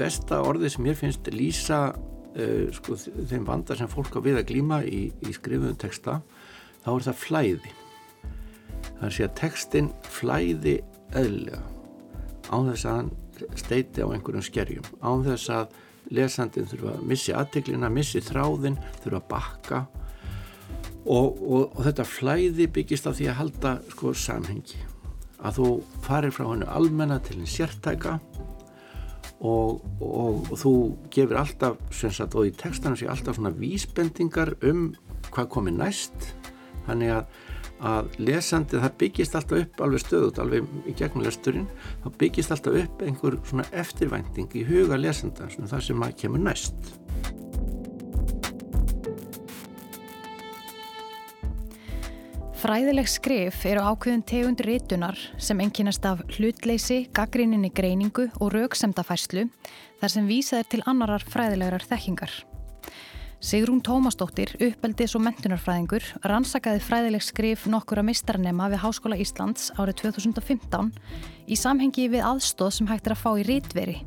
besta orðið sem ég finnst lýsa uh, sko, þeim vanda sem fólk á við að glíma í, í skrifuðum texta þá er það flæði. Það er að textin flæði eðlega án þess að hann steiti á einhverjum skerjum án þess að lesandin þurfa að missi aðteglina, missi þráðin þurfa að bakka. Og, og, og þetta flæði byggist á því að halda sko samhengi. Að þú farir frá hennu almenna til henni sértæka og, og þú gefur alltaf sagt, og í textana sé alltaf svona vísbendingar um hvað komi næst. Þannig að að lesandi, það byggist alltaf upp alveg stöðut, alveg í gegnum lesturinn þá byggist alltaf upp einhver svona eftirvænting í huga lesanda svona það sem að kemur næst Fræðileg skrif eru ákveðin tegund rítunar sem enginast af hlutleysi, gaggríninni greiningu og rauksemdafæslu þar sem vísað er til annarar fræðilegar þekkingar. Sigrún Tómasdóttir, uppeldis og mentunarfræðingur, rannsakaði fræðileg skrif nokkura mistarnema við Háskóla Íslands árið 2015 í samhengi við aðstóð sem hægt er að fá í rítveri.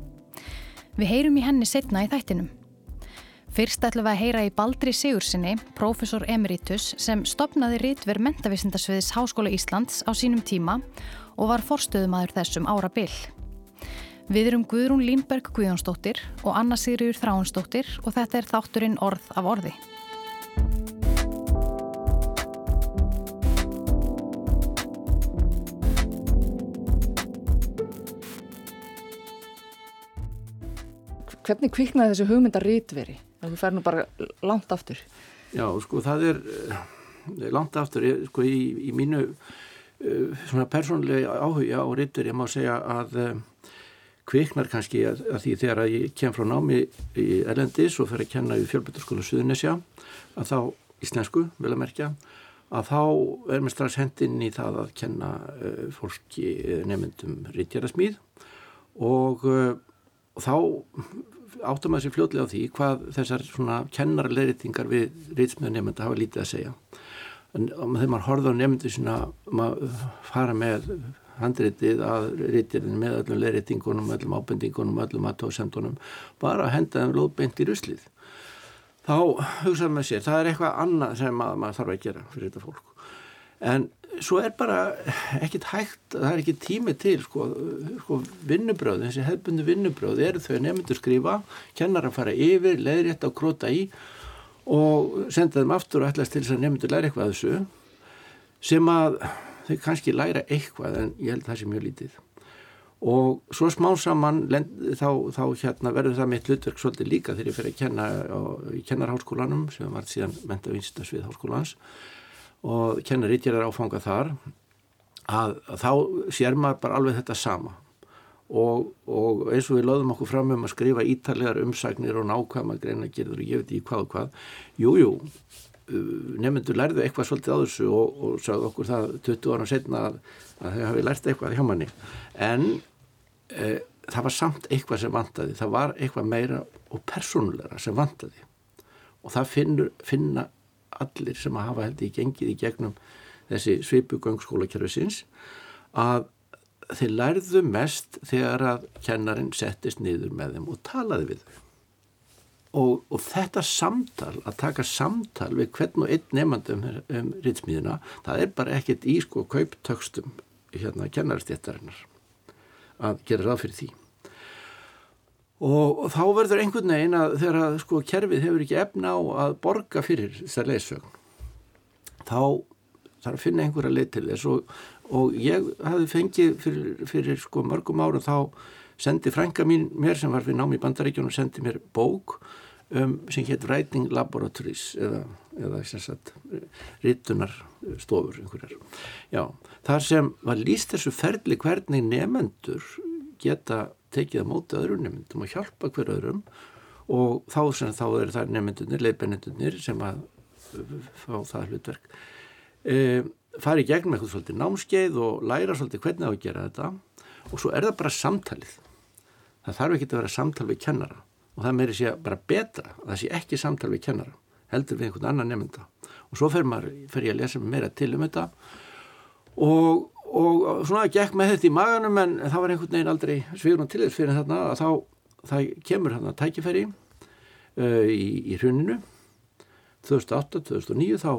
Við heyrum í henni setna í þættinum. Fyrst ætlum við að heyra í Baldri Sigursinni, profesor emeritus, sem stopnaði rítver mentavísindasviðis Háskóla Íslands á sínum tíma og var forstöðumadur þessum ára byll. Við erum Guðrún Línberg Guðjónsdóttir og Anna Sigriður Þráinsdóttir og þetta er þátturinn Orð af orði. Hvernig kviknaði þessu hugmyndar rítveri? Það fer nú bara langt aftur. Já, sko, það er uh, langt aftur, sko, í, í mínu uh, svona persónlega áhuga á rítveri, ég má segja að uh, kviknar kannski að, að því þegar að ég kem frá námi í Erlendis og fer að kenna í fjölbyrtarskóla Suðunesja að þá, íslensku vel að merkja að þá er mér strax hendinn í það að kenna uh, fólki nefndum rítjara-smíð og, uh, og þá áttum að sér fljóðlega á því hvað þessar svona kennarleiritingar við rítjara nefnda hafa lítið að segja en þegar maður horfður á nefndu svona maður fara með handritið að rítirinn með öllum leiritingunum, öllum ábendingunum, öllum aðtóðsendunum, bara að henda þeim lóðbeint í ruslið. Þá hugsaðum við sér, það er eitthvað annað sem að, maður þarf að gera fyrir þetta fólk. En svo er bara ekkit hægt, það er ekki tími til, sko, sko vinnubröð, þessi hefbundi vinnubröð eru þau nefndur skrifa, kennar að fara yfir, leiðrétta og króta í og senda þeim aftur og ætlas til þess að nefndur læra eitthvað þessu sem að þau kannski læra eitthvað en ég held það sé mjög lítið. Og svo smá saman þá, þá hérna, verður það mitt hlutverk svolítið líka þegar ég fyrir að kenna á, kennarháskólanum sem var síðan mentavinstasvið háskólans og kennaritjar áfanga þar að, að þá sér maður bara alveg þetta sama. Og, og eins og við lögðum okkur fram um að skrifa ítallegar umsagnir og nákvæma greina gerður og ég veit ekki hvað og hvað. Jújú, Uh, nefnendur lærðu eitthvað svolítið á þessu og, og sagðu okkur það 20 ára setna að, að þau hafi lært eitthvað hjá manni. En e, það var samt eitthvað sem vantaði. Það var eitthvað meira og persónulegra sem vantaði. Og það finnur, finna allir sem að hafa held í gengið í gegnum þessi svipugöngskólakerfisins að þeir lærðu mest þegar að kennarin settist niður með þeim og talaði við þau Og, og þetta samtal, að taka samtal við hvern og einn nefnandi um, um rýtsmíðina, það er bara ekkert í sko kauptökstum hérna kennarstjættarinnar að gera ráð fyrir því. Og, þá verður einhvern veginn að þegar sko kerfið hefur ekki efna á að borga fyrir þessar leysögn, þá þarf að finna einhverja leið til þess og, og ég hafi fengið fyrir, fyrir sko mörgum árum þá sendi frænka mín mér sem var fyrir námi í bandaríkjunum og sendi mér bók um, sem hétt Writing Laboratories eða, eða rítunarstofur einhverjar. Já, þar sem var líst þessu ferli hvernig nefendur geta tekið að móta öðru nefendum og hjálpa hver öðrum. Og þá sem þá er það nefendunir, leifbennendunir sem að fá það hlutverk. E, fari í gegnum eitthvað svolítið námskeið og læra svolítið hvernig á að gera þetta. Og svo er það bara samtalið. Það þarf ekki að vera samtal við kennara. Og það meiri sé bara betra að það sé ekki samtal við kennara heldur við einhvern annan nefnda og svo fer, maður, fer ég að lesa meira til um þetta. Og, og svona gekk með þetta í maganum en það var einhvern veginn aldrei svigrun til þess fyrir þarna að þá, það kemur hann að tækifæri uh, í, í hruninu. 2008-2009 þá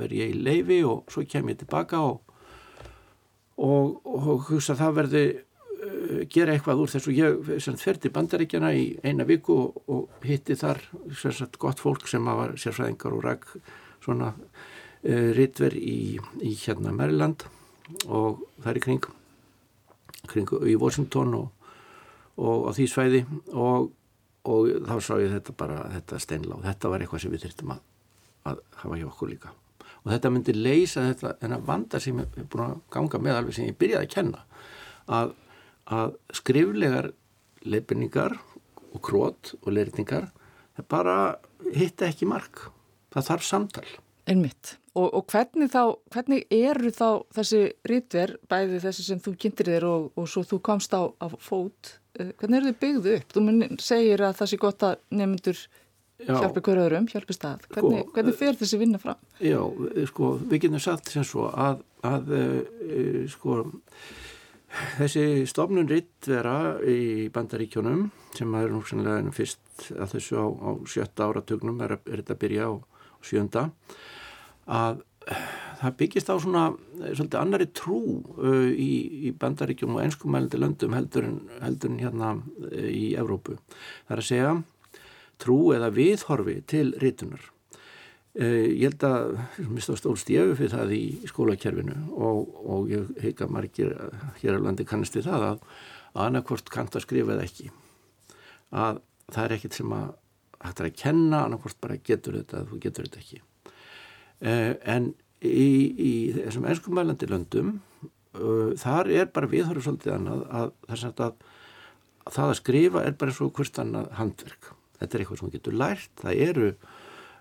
verð ég í leifi og svo kem ég tilbaka og, og, og hugsa það verði uh, gera eitthvað úr þessu. Ég ferði bandaríkjana í eina viku og, og hitti þar sagt, gott fólk sem var sérfræðingar og ræk svona uh, ritver í, í hérna Maryland og það er í kring, kring í Washington og og á því svæði og, og þá sá ég þetta bara þetta steinla og þetta var eitthvað sem við þurftum að, að hafa hjá okkur líka. Og þetta myndi leysa þetta en að vanda sem ég er búin að ganga með alveg sem ég byrjaði að kenna að, að skriflegar leifinningar og krót og leirningar það bara hitta ekki mark. Það þarf samtal. Einmitt. Og, og hvernig þá, hvernig eru þá þessi rítver, bæði þessi sem þú kynntir þér og, og svo þú komst á, á fót, eh, hvernig eru þið byggðu upp? Þú segir að það sé gott að nefndur hjálpi hverju öðrum, hjálpi stað. Hvernig, sko, hvernig fer þessi vinna fram? Já, sko, við getum sagt sem svo að, að uh, sko, þessi stofnun rítvera í bandaríkjónum sem er nú sannlega fyrst að þessu á, á sjötta áratugnum er, er þetta að byrja á sjönda að það byggist á svona svolítið annari trú uh, í, í bandaríkjum og ennskumælandi löndum heldur en, heldur en hérna uh, í Evrópu. Það er að segja trú eða viðhorfi til rítunar. Uh, ég held að mista stólst ég auðvitað fyrir það í skólakerfinu og, og ég heika margir hér á landi kannast við það að annarkort kant að skrifa eða ekki. Að það er ekkit sem að hægt er að kenna, annarkort bara getur þetta eða þú getur þetta ekki. Uh, en í, í þessum ennskumælandi löndum uh, þar er bara viðhörðu svolítið annað að það, að, að það að skrifa er bara eins og hvort annað handverk. Þetta er eitthvað sem getur lært, það eru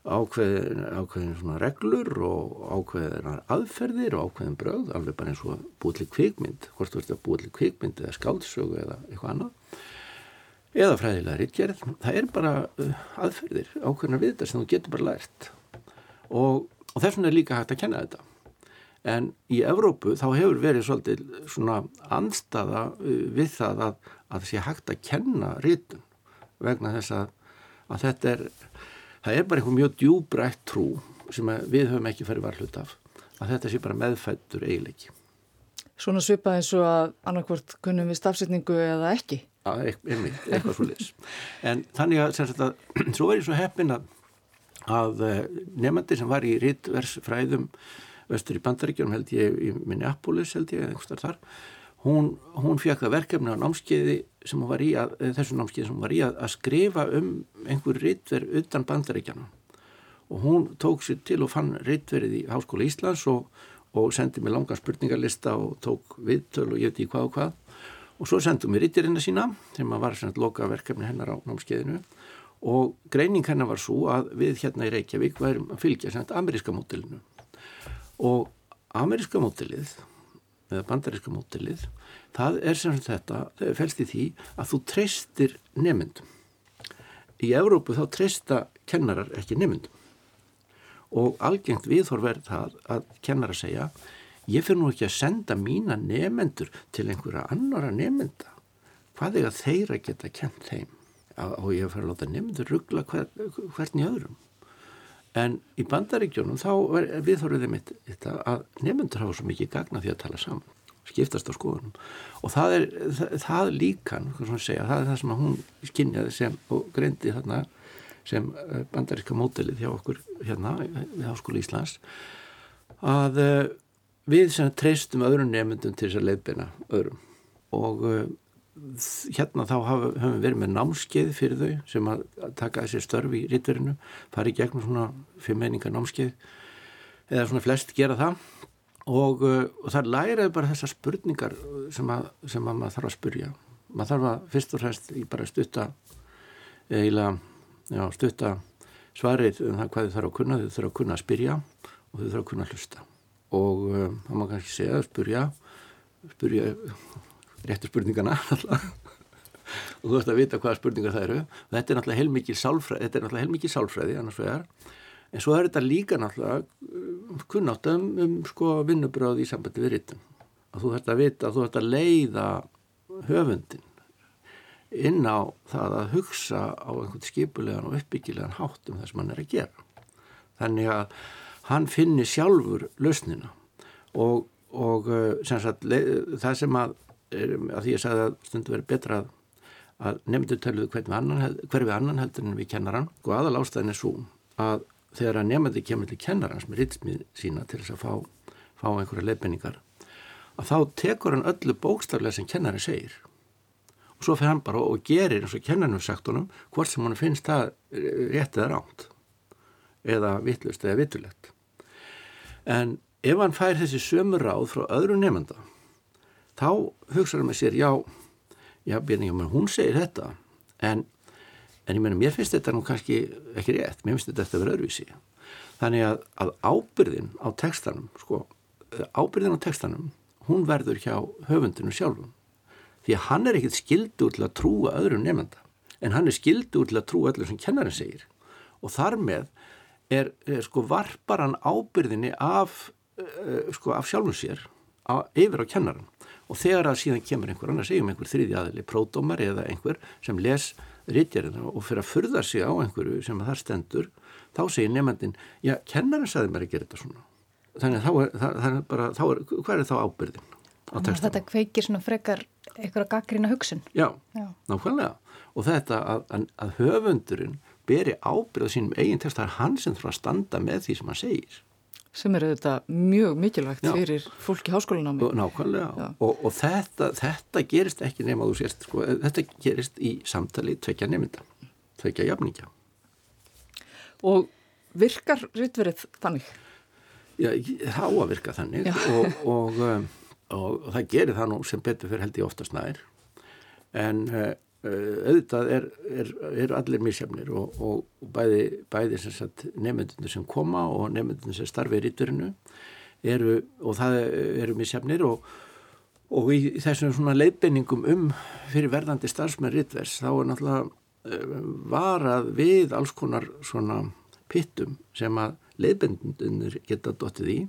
ákveðin, ákveðin svona reglur og ákveðin aðferðir og ákveðin bröð, alveg bara eins og búið til kvikmynd, hvort þú ert að búið til kvikmynd eða skáldsögu eða eitthvað annað eða fræðilega rítkjærið, það er bara uh, aðferðir, ákveðina við þetta sem þú getur bara lært. Og og þess vegna er líka hægt að kenna þetta. En í Evrópu þá hefur verið svolítið svona anstaða uh, við það að, að það sé hægt að kenna rítun vegna þess að, að þetta er það er bara einhver mjög djúbrætt trú sem við höfum ekki farið varhlut af að þetta sé bara meðfættur eiginleiki. Svona svipað eins og að annarkvort kunnum við stafsetningu eða ekki? Já, einmitt, eitthvað svo lis en þannig að, að svo er ég svo heppin að að eh, nefnandi sem var í rittversfræðum vestur í Bandaríkjum held ég í Minneapolis held ég einhverstar þar hún, hún fekk það verkefni á námskeiði sem hún var í að, eh, þessu námskeiði sem hún var í að, að skrifa um einhver rittverð utan Bandaríkjana og hún tók sér til og fann rittverið í Háskóla Íslands og, og sendi mér langan spurningarlista og tók viðtöl og ég veit í hvað og hvað. Og svo sendum við rittirina sína sem var svona loka verkefni hennar á námskeiðinu og greining hennar var svo að við hérna í Reykjavík værum að fylgja sem þetta ameríska mótilinu og ameríska mótilið eða bandaríska mótilið það er sem þetta, það fælst í því að þú treystir nefndum í Európu þá treysta kennarar ekki nefndum og algengt viðhor verð það að kennara segja ég fyrir nú ekki að senda mína nefnendur til einhverja annara nefnenda hvað er að þeirra geta kent þeim og ég fær að láta nefndur ruggla hver, hvern í öðrum. En í bandaríkjónum þá viðhóruði mitt þetta að nefndur hafa svo mikið gagna því að tala saman skiptast á skoðunum. Og það er það, það líkan, segja, það er það sem hún skinjaði sem og greindi þarna sem eh, bandaríska mótelið hjá okkur hérna við Háskóli Íslands að uh, við sem treystum öðrum nefndum til þess að leiðbina öðrum. Og uh, hérna þá höfum við verið með námskeið fyrir þau sem að taka þessi störf í rittverinu, fari gegnum svona fimmeiningar námskeið eða svona flest gera það. Og, uh, og það læraði bara þessar spurningar sem að, sem að maður þarf að spurja maður þarf að fyrst og fremst í bara stutta eiginlega, já, stutta svarið um það hvað þau þarf að kunna. Þau þarf að kunna að spyrja og þau þarf að kunna að hlusta. Og um, það má kannski segja að spurja spurja réttu spurningana og þú ætti að vita hvaða spurningar það eru. Og þetta er náttúrulega heilmikið sálfræði þetta er náttúrulega heilmikið sálfræði annars vegar. En svo er þetta líka náttúrulega uh, kunnátt um, um sko vinnubráði í sambandi við rittum og þú ætti að vita að þú ætti að leiða höfundin inn á það að hugsa á einhvern skipulegan og uppbyggilegan hátt um það sem hann er að gera. Þannig að hann finnir sjálfur lausnina. Og, og sagt, það sem að, að því ég sagði að stundu verið betra að, að nefndu töluðu hverfi annan, heldur en við kennaran og aðal ástæðin er svo að þegar að nefndi kemur til kennarans með ritsmið sína til þess að fá, fá einhverja leifinningar að þá tekur hann öllu bókstaflega sem kennari segir. Og svo fer hann bara og gerir eins og kennarnum sagt honum hvort sem hann finnst það rétt eða ránt eða vittlust eða vittulegt en ef hann fær þessi sömur ráð frá öðru nefnda þá hugsaður með sér já, já byrjum, hún segir þetta en, en ég menna mér finnst þetta nú kannski ekki rétt, mér finnst þetta að vera öðruvísi. Þannig að, að ábyrðin á tekstanum sko, ábyrðin á tekstanum hún verður hjá höfundinu sjálfum. Því að hann er ekkit skildur til að trúa öðrum nefnda en hann er skildur til að trúa öllum sem kennarinn segir. Og þar með er, er sko varpar hann ábyrðinni af uh, sko af sjálfum sér á, yfir á kennaran og þegar að síðan kemur einhver annar segjum einhver þriði aðli, pródómar eða einhver sem les rítjarina og fyrir að furða sig á einhverju sem að það stendur þá segir nefnandin, já, kennaran saði mér að gera þetta svona þannig að þá er, það, það er bara, þá er, hvað er þá ábyrðin á textanum? Þetta kveikir svona frekar eitthvað gaggrína hugsun Já, já. nákvæmlega og þetta að, að, að höfundurinn beri ábyrða sínum eigin text, það er hann sem þarf að standa með því sem hann segir sem er þetta mjög mikilvægt Já. fyrir fólk í háskólanámi. Nákvæmlega og, og þetta, þetta gerist ekki nema þú sést, sko, þetta gerist í samtali tvekja nefnda, tvekja jafningja. Og virkar rittverið þannig? Já, þá að virka þannig og, og, um, og það gerir það nú sem betur fyrir held í oftast nær en uh, auðvitað er, er, er allir misjafnir og, og bæði, bæði nefndunir sem koma og nefndunir sem starfi í ríturinu eru, og það eru misjafnir og, og í þessum svona leiðbenningum um fyrir verðandi starfsmenn rítvers þá er náttúrulega uh, varað við alls konar svona pittum sem að leiðbendunir geta dottið í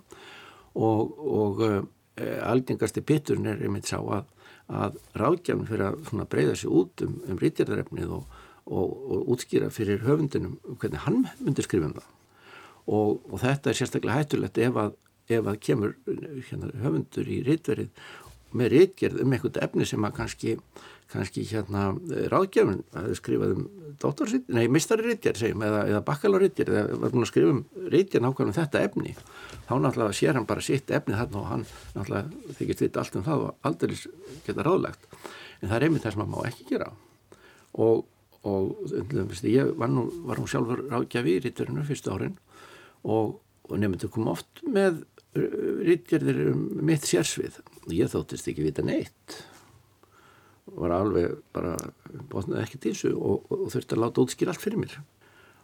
og, og uh, algengasti pitturinn er einmitt sá að að ráðgjafn fyrir að breyða sér út um, um rítjarðarefnið og, og, og útskýra fyrir höfundinum hvernig hann myndir skrifa um það. Og, og þetta er sérstaklega hættulegt ef að, ef að kemur hérna, höfundur í rítverið með rítgerð um einhvern efni sem að kannski, kannski hérna ráðgjafn að skrifa um dóttarsitt, nei mistari rítgerð segjum eða, eða bakkalárítgerð eða var búin að skrifa um rítgerð nákvæmlega um þetta efni. Þá náttúrulega sér hann bara sitt efni þarna og hann náttúrulega þykist vita allt um það og aldrei geta ráðlegt en það er einmitt það sem maður má ekki gera. Og, og ég var nú, var nú sjálfur ráðgjafi í ríturinu fyrstu árin og, og nefndu kom oft með rítgerðir um mitt sérsvið. Og ég þóttist ekki vita neitt var alveg bara botnaði ekki til þessu og, og þurfti að láta útskýra allt fyrir mér.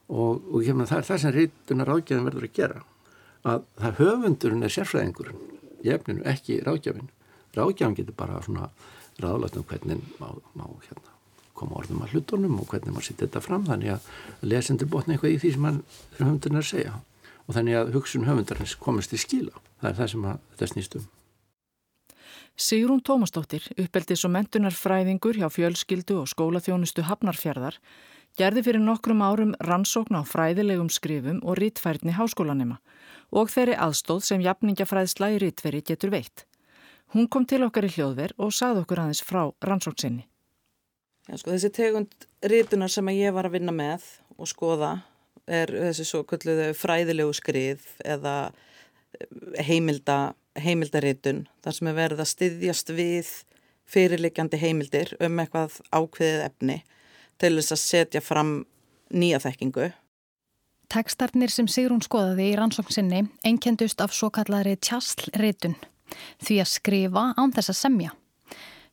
Og, og það er það sem rítunar ráðgjafin verður að gera að það höfundurinn er sérfræðingurinn í efninu, ekki ráðgjafin ráðgjafin getur bara svona ráðlægt um hvernig má, má hérna, koma orðum að hlutunum og hvernig maður setja þetta fram. Þannig að lesendur botna eitthvað í því sem höfundurinn er að segja. Og þannig að hugsun höfundarins komast í skila. Það er það sem þetta snýst um Sigrún Tómasdóttir, uppeldis og mentunarfræðingur hjá fjölskyldu og skólaþjónustu Hafnarfjörðar gerði fyrir nokkrum árum rannsókn á fræðilegum skrifum og rítfærni háskólanema og þeirri aðstóð sem jafningafræðsla í rítveri getur veitt. Hún kom til okkar í hljóðver og sagði okkur aðeins frá rannsóksinni. Sko, þessi tegund rítunar sem ég var að vinna með og skoða er þessi svo kulluðu fræðilegu skrif eða heimilda, heimildaritun þar sem er verið að styðjast við fyrirlikjandi heimildir um eitthvað ákveðið efni til þess að setja fram nýja þekkingu Tekstarnir sem Sigrún skoðaði í rannsóknsinni einkendust af svo kallari tjastlritun, því að skrifa án þess að semja.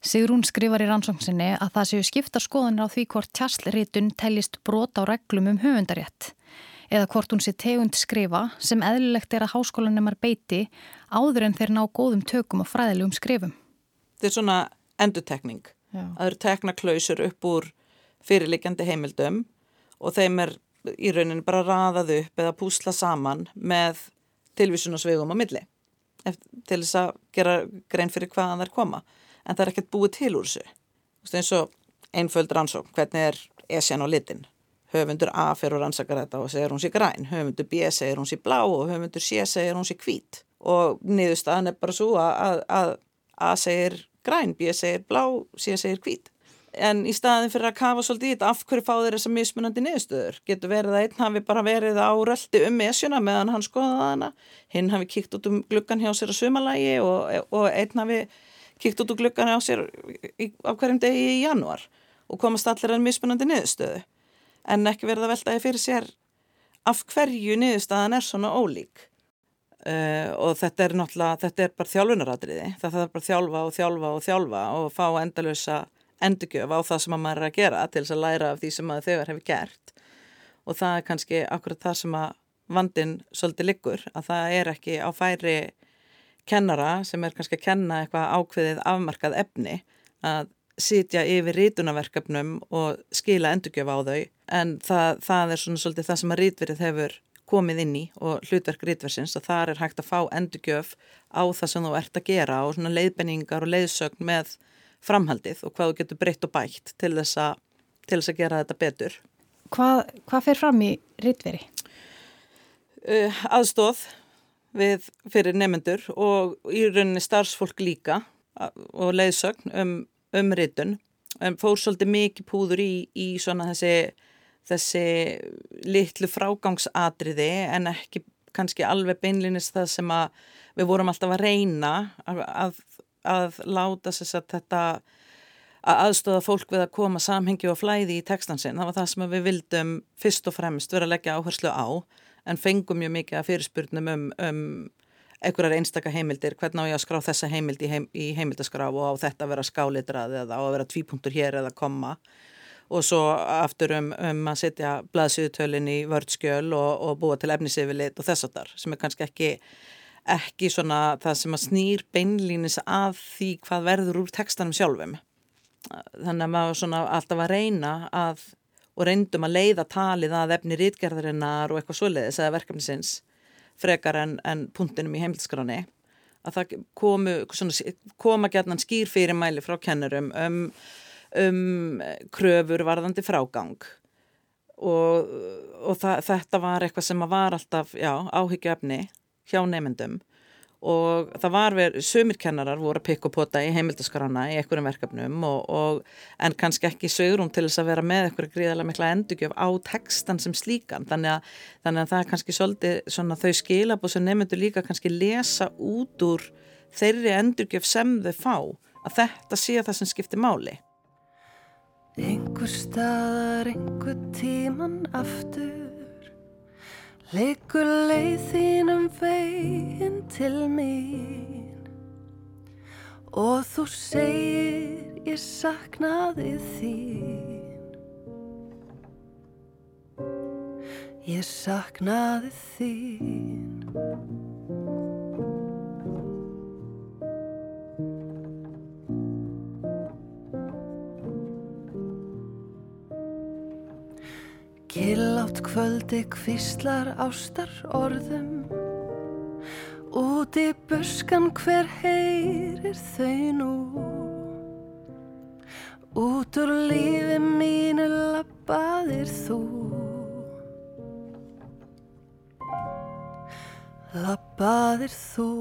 Sigrún skrifar í rannsóknsinni að það séu skipta skoðanir á því hvort tjastlritun tellist brot á reglum um höfundarétt eða hvort hún sé tegund skrifa sem eðlilegt er að háskólanemar beiti áður en þeir ná góðum tökum og fræðilegum skrifum. Þetta er svona endutekning. Það eru teknaklausur upp úr fyrirlikjandi heimildum og þeim er í rauninni bara raðað upp eða púsla saman með tilvísunasvegum á milli til þess að gera grein fyrir hvaðan þær koma en það er ekkert búið til úr þessu eins og einföld rannsók, hvernig er esjan á litin höfundur A fyrir að rannsaka þetta og segir hún sér græn, höfundur B segir hún sér blá og höfundur C segir hún sér hvít. Og niðurstaðan er bara svo að, að A segir græn, B segir blá, C segir hvít. En í staðin fyrir að kafa svolítið í þetta af hverju fá þeir þessa mismunandi niðurstöður? Getur verið að einn hafi bara verið á röldi um esjuna meðan hann skoðaði hana hinn hafi kíkt út um gluggan hjá sér að sumalægi og, og einn hafi kíkt út um gluggan hjá sér á hverjum degi í januar og komast allir að mismunandi niðurstöðu en ekki verið að veltaði fyrir sér af hverju niðurstaðan er svona ólík. Uh, og þetta er náttúrulega, þetta er bara þjálfunaradriði, það þarf bara þjálfa og þjálfa og þjálfa og fá endalösa endurgjöf á það sem maður er að gera til þess að læra af því sem maður þegar hefur gert. Og það er kannski akkurat það sem að vandin svolítið liggur að það er ekki á færi kennara sem er kannski að kenna eitthvað ákveðið afmarkað efni að sitja yfir rítunaverkefnum og skila endurgjöf á þau en það, það er svona svolítið það sem að rítverið hefur komið inn í og hlutverk rítversins að það er hægt að fá endurgjöf á það sem þú ert að gera og svona leiðbenningar og leiðsögn með framhaldið og hvað þú getur breytt og bætt til þess að, til þess að gera þetta betur. Hvað, hvað fer fram í rítveri? Uh, aðstóð við fyrir nefnendur og í rauninni starfsfólk líka og leiðsögn um, um rítun. Um, fór svolítið mikið púður í, í svona þessi, þessi litlu frágangsadriði en ekki kannski alveg beinlinnist það sem að við vorum alltaf að reyna að, að að láta þess að þetta að aðstóða fólk við að koma samhengi og flæði í tekstansinn. Það var það sem við vildum fyrst og fremst vera að leggja áherslu á en fengum mjög mikið að fyrirspurnum um, um einhverjar einstaka heimildir, hvernig á ég að skrá þessa heimild í, heim, í heimildaskrá og á þetta að vera skálitrað eða á að vera tvípunktur hér eða koma og svo aftur um, um að setja blaðsýðutölin í vördskjöl og, og búa til efniseyfilit og þess að þar sem er kannski ekki ekki svona það sem að snýr beinlýnis að því hvað verður úr textanum sjálfum. Þannig að maður svona alltaf að reyna að, og reyndum að leiða talið að efni rítgerðarinnar og eitthvað svoleiðis eða verkefnisins frekar en, en punktinum í heimilskráni að það komu, svona, koma gætnan skýr fyrir mæli frá kennurum um, um kröfur varðandi frágang. Og, og það, þetta var eitthvað sem var alltaf áhyggju efni hjá nefndum og það var verið, sömur kennarar voru að pikka og pota í heimildaskrana í einhverjum verkefnum og, og en kannski ekki sögurum til þess að vera með eitthvað gríðarlega mikla endurgjöf á textan sem slíkan. Þannig að, þannig að það er kannski svolítið svona þau skilabóð sem nefndur líka kannski lesa út úr þeirri endurgjöf sem þau fá að þetta sé það sem skiptir máli Einhver staðar, einhver tíman aftur Liggur leið þínum veginn til mín og þú segir ég saknaði þín. Ég saknaði þín. Killátt kvöldi kvistlar ástar orðum. Út í buskan hver heyrir þau nú. Út úr lífi mínu lappaðir þú. Lappaðir þú.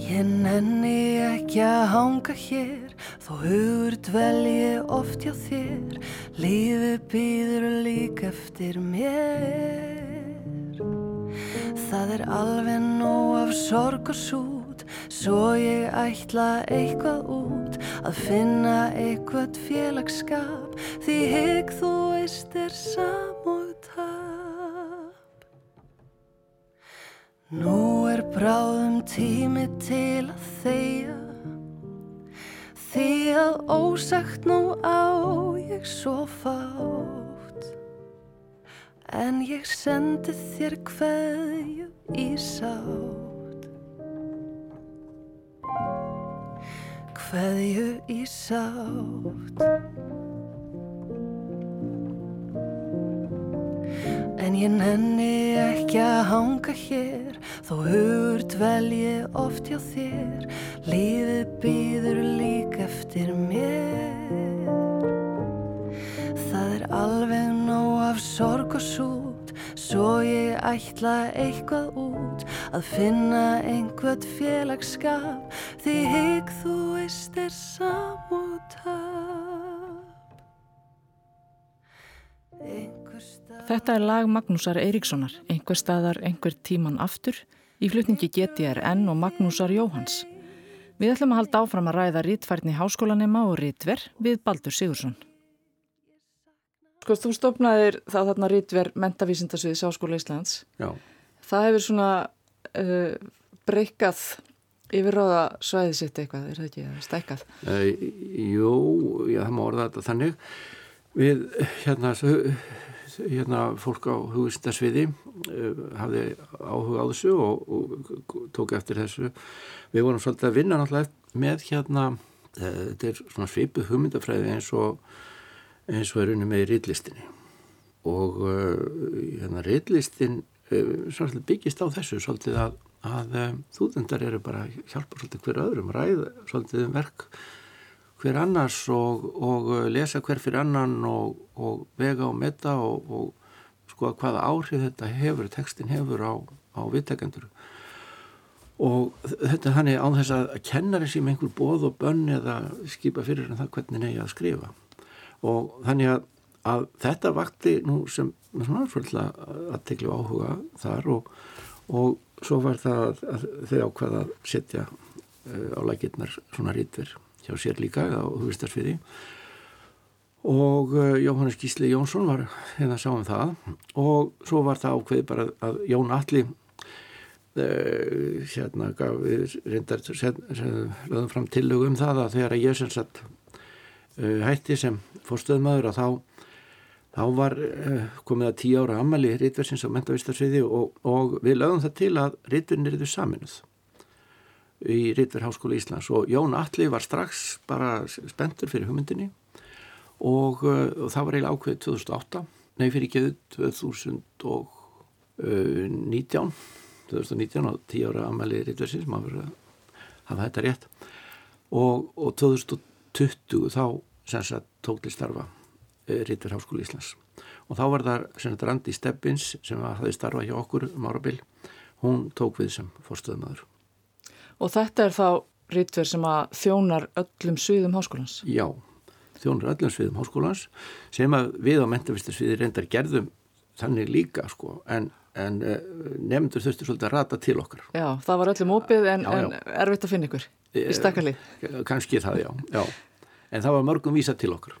Ég nenni ekki að hanga hér Þó hugur dvelji oft hjá þér Lífi býður lík eftir mér. Það er alveg nóg af sorg og sút Svo ég ætla eitthvað út Að finna eitthvað félagskap Því hegg þú veist er samóð tap. Nú er bráðum tími til að þeia Því að ósagt nú á ég svo fátt. En ég sendi þér hverju í sátt. Hverju í sátt En ég nenni ekki að hanga hér Þó hugur dvelji oft hjá þér. Lífið býður lík eftir mér. Það er alveg nóg af sorg og sút Svo ég ætla eitthvað út. Að finna einhvert félagskap Því higg þú veist er samútaf Þetta er lag Magnúsar Eiríkssonar, einhver staðar, einhver tíman aftur, í flutningi GTRN og Magnúsar Jóhans. Við ætlum að halda áfram að ræða rítfærni háskólanema og rítver við Baldur Sigursson. Sko, þú stopnaðir þá þarna rítver mentavísindasviðis Háskóla Íslands. Já. Það hefur svona uh, breykað yfirráða svæðið sitt eitthvað, er það ekki, stækkað? Uh, jú, já, það má orða þetta þannig. Við, hérna, hérna fólk á hugvistasviði uh, hafði áhuga á þessu og, og tók eftir þessu. Við vorum svolítið að vinna náttúrulega með hérna, uh, þetta er svona svipuð hugmyndafræði eins og eins og er unni með í riðlistinni og hérna riðlistin svolítið byggist á þessu svolítið að, að þúðendar eru bara hjálpa svolítið hver öðrum, ræða svolítið um verk hver annars og, og lesa hver fyrir annan og, og vega og metta og, og skoða hvaða áhrif þetta hefur, tekstin hefur á, á viðtekendur. Og þetta er þannig án þess að kennari sem einhver bóð og bönn eða skipa fyrir en það hvernig neyja að skrifa. Og þannig að, að þetta vakti nú sem svona svolítið að tekla áhuga þar og, og svo var það að, að þau ákvaða að setja uh, á lækirnar svona rítver hjá sér líka á hugistarsviði og uh, Jóhannes Gísli Jónsson var hérna að sjá um það. Og svo var það ákveði bara að Jón Alli uh, hérna gaf við reyndar lögum fram tillögu um það að þegar ég sem sagt hætti sem fórstöðmaður að þá þá var komið að tíu ára ammali rítversins á mentavistarsviði og, og við lögum það til að rítverðin er þau saminuð í Ritver Háskóla Íslands. Og Jón Alli var strax bara spentur fyrir hugmyndinni. Og, og það var eiginlega ákveðið 2008 nei fyrir ekki 2019 2019 á tíu ára ammali Ritversins maður verið að hafa þetta rétt. Og, og 2020 þá sem sagt tók til starfa Ritver Háskóla Íslands. Og þá var það sem sagt Randi Stebbins sem hafði starfað hjá okkur um árabil hún tók við sem fórstöðumadur Og þetta er þá rítver sem að þjónar öllum sviðum háskólans? Já, þjónar öllum sviðum háskólans sem að við á mentavistarsviði reyndar gerðum þannig líka sko en, en nefndur þurftu svolítið að rata til okkar. Já, það var öllum opið en, já, já. en erfitt að finna ykkur í stakkalið. Kanski það, já, já. En það var mörgum vísa til okkur.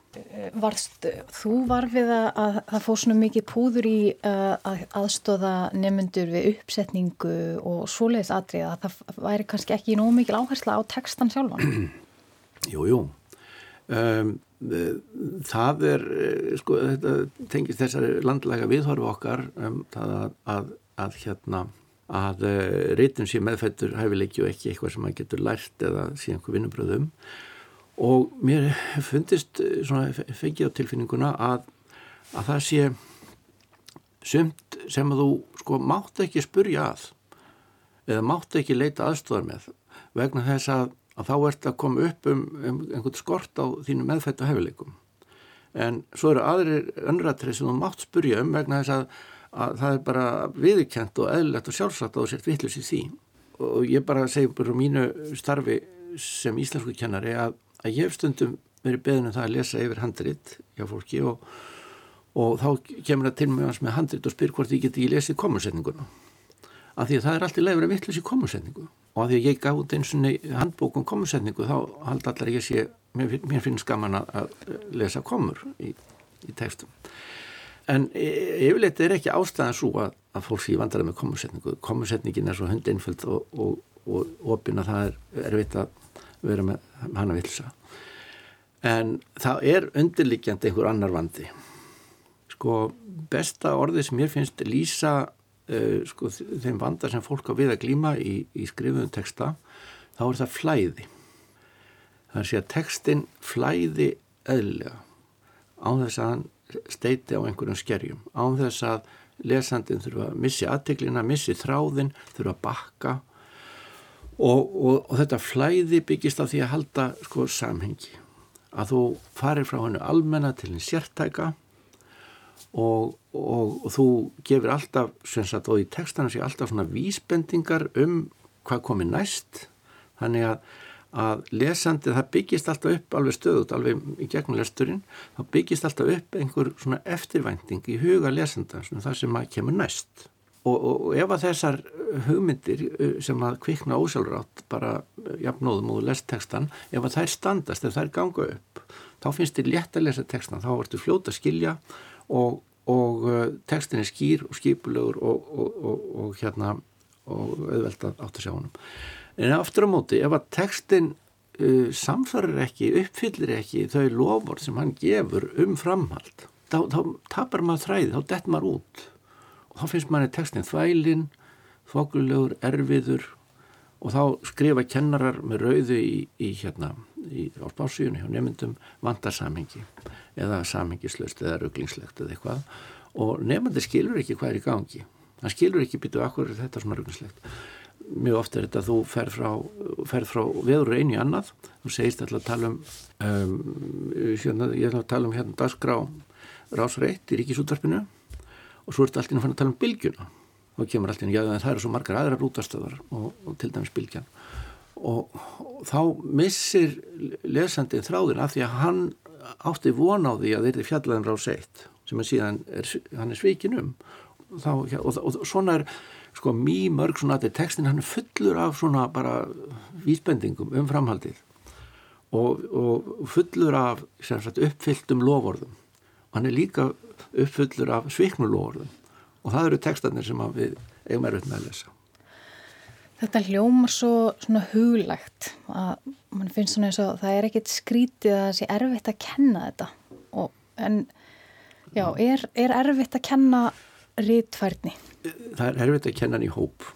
Varst, þú var við að, að það fóð svona mikið púður í uh, að aðstóða nefnundur við uppsetningu og svoleiðis atrið að það væri kannski ekki nóg mikil áhersla á textan sjálfan? Jú, jú. Um, það er, sko, þetta tengist þessari landlega viðhorfu okkar um það að, að, að hérna að reytum sé meðfættur hæfileiki og ekki eitthvað sem maður getur lært eða sé einhver vinnubröðum og mér fundist svona fengið á tilfinninguna að, að það sé sumt sem að þú sko mátt ekki spurja að eða mátt ekki leita aðstofar með vegna þess að, að þá ert að koma upp um, um einhvern skort á þínu meðfættu hefileikum en svo eru aðrir önratrið sem þú mátt spurja um vegna þess að, að það er bara viðkjent og eðlilegt og sjálfsagt og sért vittlust í því. Og ég bara segi bara mínu starfi sem íslensku kennari að að ég hef stundum verið beðin um það að lesa yfir handrit hjá fólki og, og þá kemur það til mig með handrit og spyr hvort ég geti ekki lesið komunsetninguna af því að það er alltaf leifur að vittlis í komunsetningu og af því að ég gaf út eins og handbók um komunsetningu þá haldi allar ég sé mér, mér finnst gaman að lesa komur í, í textum. En yfirleitt er ekki ástæðan svo að, að fólk sé vandara með komunsetningu komunsetningin er svo hund einföld og, og, og opin að það er erfitt að vera með hana vilsa en það er undirliggjandi einhver annar vandi. Sko besta orðið sem ég finnst lýsa uh, sko þeim vanda sem fólk á við að glíma í, í skrifuðum texta þá er það flæði. Það er að textin flæði eðlilega á þess að hann steiti á einhverjum skerjum á þess að lesandin þurfa að missi aðteglina, missi þráðin, þurfa að bakka. Og, og, og þetta flæði byggist á því að halda sko samhengi að þú farir frá hennu almenna til henni sértæka og, og þú gefur alltaf, sem sagt, og í textana sé alltaf svona vísbendingar um hvað komi næst. Þannig að að lesandi, það byggist alltaf upp alveg stöðut, alveg í gegnum lesturinn þá byggist alltaf upp einhver svona eftirvænting í huga lesanda það sem að kemur næst og, og, og ef að þessar hugmyndir uh, sem að kvikna ósjálfrátt bara uh, jafnóðum og lesttekstan ef að þær standast, ef þær ganga upp þá finnst þér létt að lesa tekstan þá ertu fljóta að skilja og, og uh, tekstin er skýr og skipulegur og hérna og auðvelt að átt að sjá honum En aftur á móti, ef að textin uh, samfarir ekki, uppfyllir ekki þau lofur sem hann gefur um framhald, þá, þá tapar maður þræði, þá dett maður út. Og þá finnst í textin þvælinn, þokkulegur, erfiður og þá skrifa kennarar með rauðu í, í hérna, í, á spásíunni hjá nefndum vandarsamhengi eða samhengislaust eða rugglingslegt eða eitthvað. Og nefnandi skilur ekki hvað er í gangi. Hann skilur ekki byttu akkur þetta svona rugglingslegt mjög ofta er þetta að þú ferð frá, ferð frá veður einu í annað. Þú segist alltaf að tala um, um hérna, ég ætla að tala um hérna dagskrá rásreitt í ríkisútvarpinu og svo ertu alltaf að fann að tala um bylgjuna. Og kemur alltaf, já það eru svo margar aðra rútastöðar og, og til dæmis bylgjan. Og, og þá missir lesandi þráðin af því að hann átti von á því að þeir eru fjallaðin rásreitt sem að síðan er, hann er svikin um. Og, og svona er sko mjög mörg svona að textin hann er fullur af svona bara vísbendingum um framhaldið. Og, fullur af sagt, uppfylltum lofórðum og hann er líka uppfullur af sviknulofórðum og það eru textanir sem við eigum erfitt með að lesa Þetta hljómar svo svona huglegt að mann finnst svona eins og það er ekkit skrítið að það sé erfitt að kenna þetta og, en já, er, er erfitt að kenna rítfærni? Það er erfitt að kenna hann í hóp.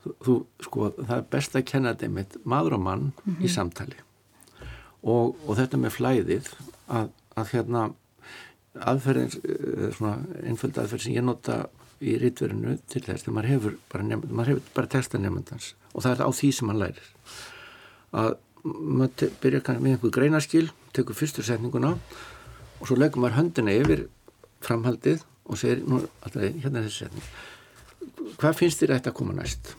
Þú, þú, sko, það er best að kenna þetta með maður og mann mm -hmm. í mhm. samtali og, og þetta með flæðið að, að hérna aðferðin, eh, svona einföld aðferð sem ég nota í rítverinu til þess þegar maður hefur bara, nefnd, maður hefur bara texta nefndans og það er á því sem maður lærir. Að maður byrja með einhver greinaskil, tekur fyrstur setninguna og svo leggur maður höndina yfir framhaldið og segir, nú, alltaf, hérna er þessi setning. Hvað finnst þér að þetta koma næst?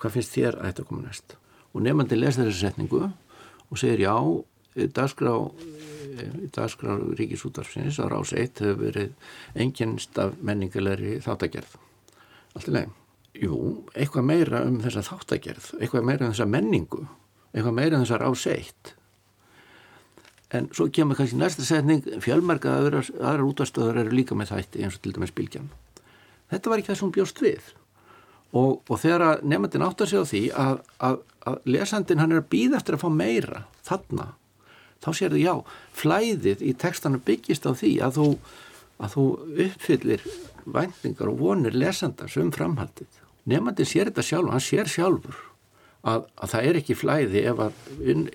Hvað finnst þér að þetta koma næst? Og nefnandi lesa þessi setningu og segir já, dagskrá í dagskrá ríkisútarfsins á rás 1 hefur verið enginnst af menningulegri þáttagerð. Allt í legin jú, eitthvað meira um þessa þáttagerð eitthvað meira um þessa menningu eitthvað meira um þessa rás 1 en svo kemur kannski næsta setning fjölmarka aðrar, aðrar útastöðar eru líka með þætti eins og til dæmis bylgjan. Þetta var ekki það sem bjóst við. Og, og þegar nefndin áttar sig á því að, að, að lesandin hann er að býða eftir að fá meira þarna, þá sér þau já flæðið í textanu byggist á því að þú, að þú uppfyllir væntingar og vonir lesandars um framhaldið. Nefndin sér þetta sjálf, hann sér sjálfur að, að það er ekki flæði ef að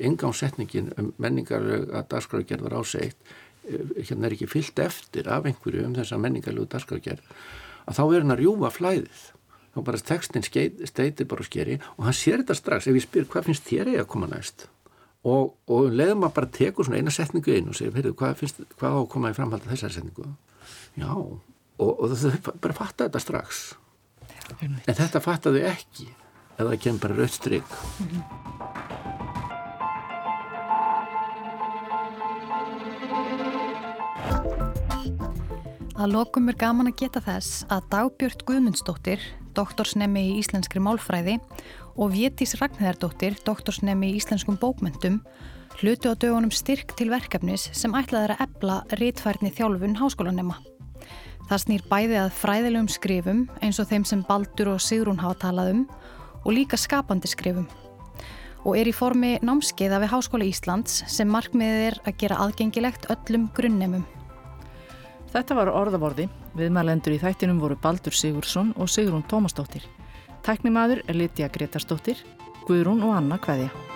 ingámsetningin um menningarlega dagskrafgerðar áseitt eh, hérna er ekki fyllt eftir af einhverju um þessa menningarlegu dagskrafgerð að þá er hann að rjúa flæðið. Þá bara textin steitir bara skeri og hann sér þetta strax. Ef ég spyr hvað finnst þér eða að koma næst og, og leðum að bara teku svona eina setningu inn og segja heyrðu hvað hvað á að koma í framhald af þessari setningu? Já og, og þau bara fatta þetta strax. En þetta fattaðu ekki eða það kemur bara rautt stryk Að lokum er gaman að geta þess að Dagbjörn Guðmundsdóttir, doktorsnemi í íslenskri málfræði og Vétís Ragnhæðardóttir, doktorsnemi í íslenskum bókmyndum, hlutu á dögunum styrk til verkefnis sem ætlaði að ebla rítfærni þjálfun háskólanema. Það snýr bæði að fræðilegum skrifum eins og þeim sem Baldur og Sigrún hafa talað um og líka skapandi skrifum og er í formi námskeiða við Háskóla Íslands sem markmiðið er að gera aðgengilegt öllum grunnemum. Þetta var orðavorði. Viðmælendur í þættinum voru Baldur Sigursson og Sigrún Tómasdóttir. Tæknimaður er Lítja Gretarsdóttir, Guðrún og Anna Kveðja.